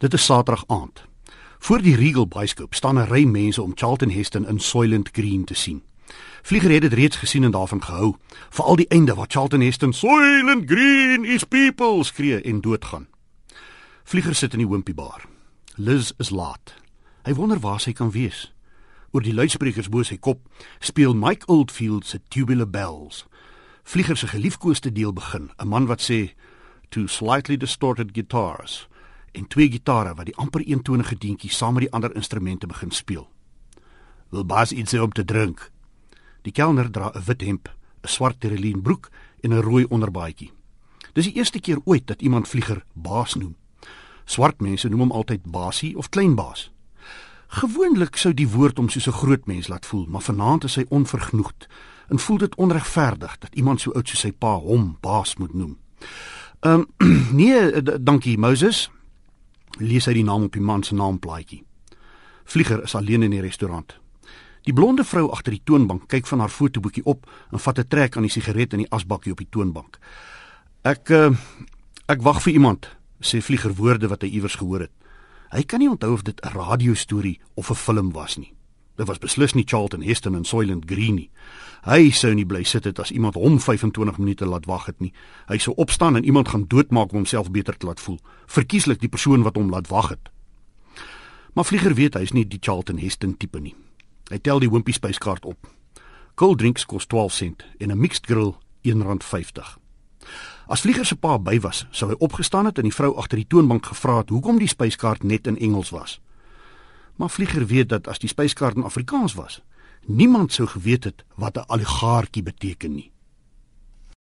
Dit is Saterdag aand. Voor die Regal Bioskoop staan 'n ry mense om Charlton Heston in Soylent Green te sien. Vlieger het dit reeds gesien en daarvan gehou, veral die einde waar Charlton Heston Soylent Green is people skree en doodgaan. Vlieger sit in die Wimpy bar. Liz is laat. Hy wonder waar sy kan wees. Oor die luidsprekers bo sy kop speel Mike Oldfield se Tubular Bells. Vlieger se geliefkoeste deel begin, 'n man wat sê two slightly distorted guitars en twee gitare wat die amper eentonige deentjie saam met die ander instrumente begin speel. Wil Bas iets om te drink? Die kelner dra 'n wit hemp, 'n swart terelien broek en 'n rooi onderbaadjie. Dis die eerste keer ooit dat iemand vlieger baas noem. Swart mense noem hom altyd basie of klein baas. Gewoonlik sou die woord hom soos 'n groot mens laat voel, maar vanaand is hy onvergenoegd en voel dit onregverdig dat iemand so oud soos sy pa hom baas moet noem. Ehm um, nee, dankie Moses lees hy die naam op die man se naamplaatjie. Vlieger is alleen in die restaurant. Die blonde vrou agter die toonbank kyk van haar fotoboekie op en vat 'n trek aan die sigaret in die asbakkie op die toonbank. Ek uh, ek wag vir iemand, sê Vlieger woorde wat hy iewers gehoor het. Hy kan nie onthou of dit 'n radiostorie of 'n film was nie. Dit was beslis nie Charlton Heston en Soylent Green nie. Hy sou nie bly sit het as iemand hom 25 minute laat wag het nie. Hy sou opstaan en iemand gaan doodmaak om homself beter te laat voel. Verkieslik die persoon wat hom laat wag het. Maar Vlieger weet hy is nie die Charlton Heston tipe nie. Hy tel die Wimpy spyskaart op. Cold drinks kos 12 sent en 'n mixed grill R1.50. As Vlieger se pa by was, sou hy opgestaan het en die vrou agter die toonbank gevra het hoekom die spyskaart net in Engels was. Maar Vlieger weet dat as die spyskaart in Afrikaans was, niemand sou geweet het wat 'n oligargie beteken nie.